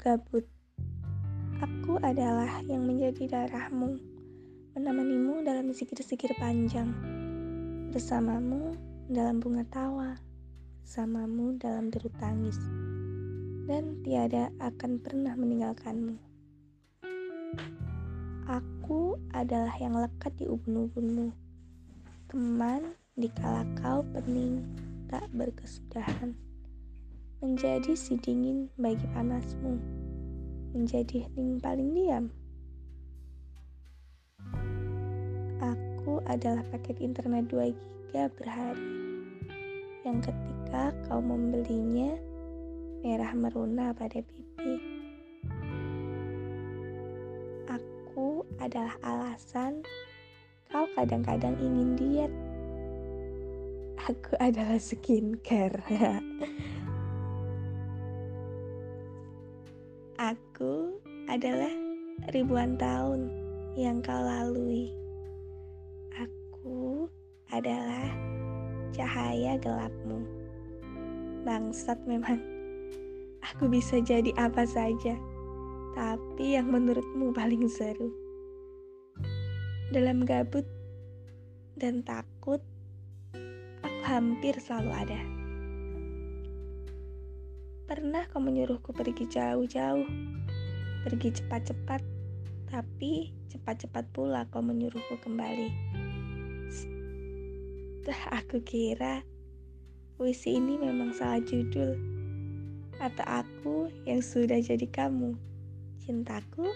gabut. Aku adalah yang menjadi darahmu, menemanimu dalam zikir-zikir panjang, bersamamu dalam bunga tawa, bersamamu dalam deru tangis, dan tiada akan pernah meninggalkanmu. Aku adalah yang lekat di ubun-ubunmu, teman di kala kau pening tak berkesudahan menjadi si dingin bagi panasmu, menjadi hening paling diam. Aku adalah paket internet 2 giga berhari, yang ketika kau membelinya, merah meruna pada pipi. Aku adalah alasan kau kadang-kadang ingin diet. Aku adalah skincare. Aku adalah ribuan tahun yang kau lalui. Aku adalah cahaya gelapmu. Bangsat memang. Aku bisa jadi apa saja, tapi yang menurutmu paling seru. Dalam gabut dan takut, aku hampir selalu ada. Pernah kau menyuruhku pergi jauh-jauh, pergi cepat-cepat, tapi cepat-cepat pula kau menyuruhku kembali. Dah aku kira puisi ini memang salah judul, atau aku yang sudah jadi kamu, cintaku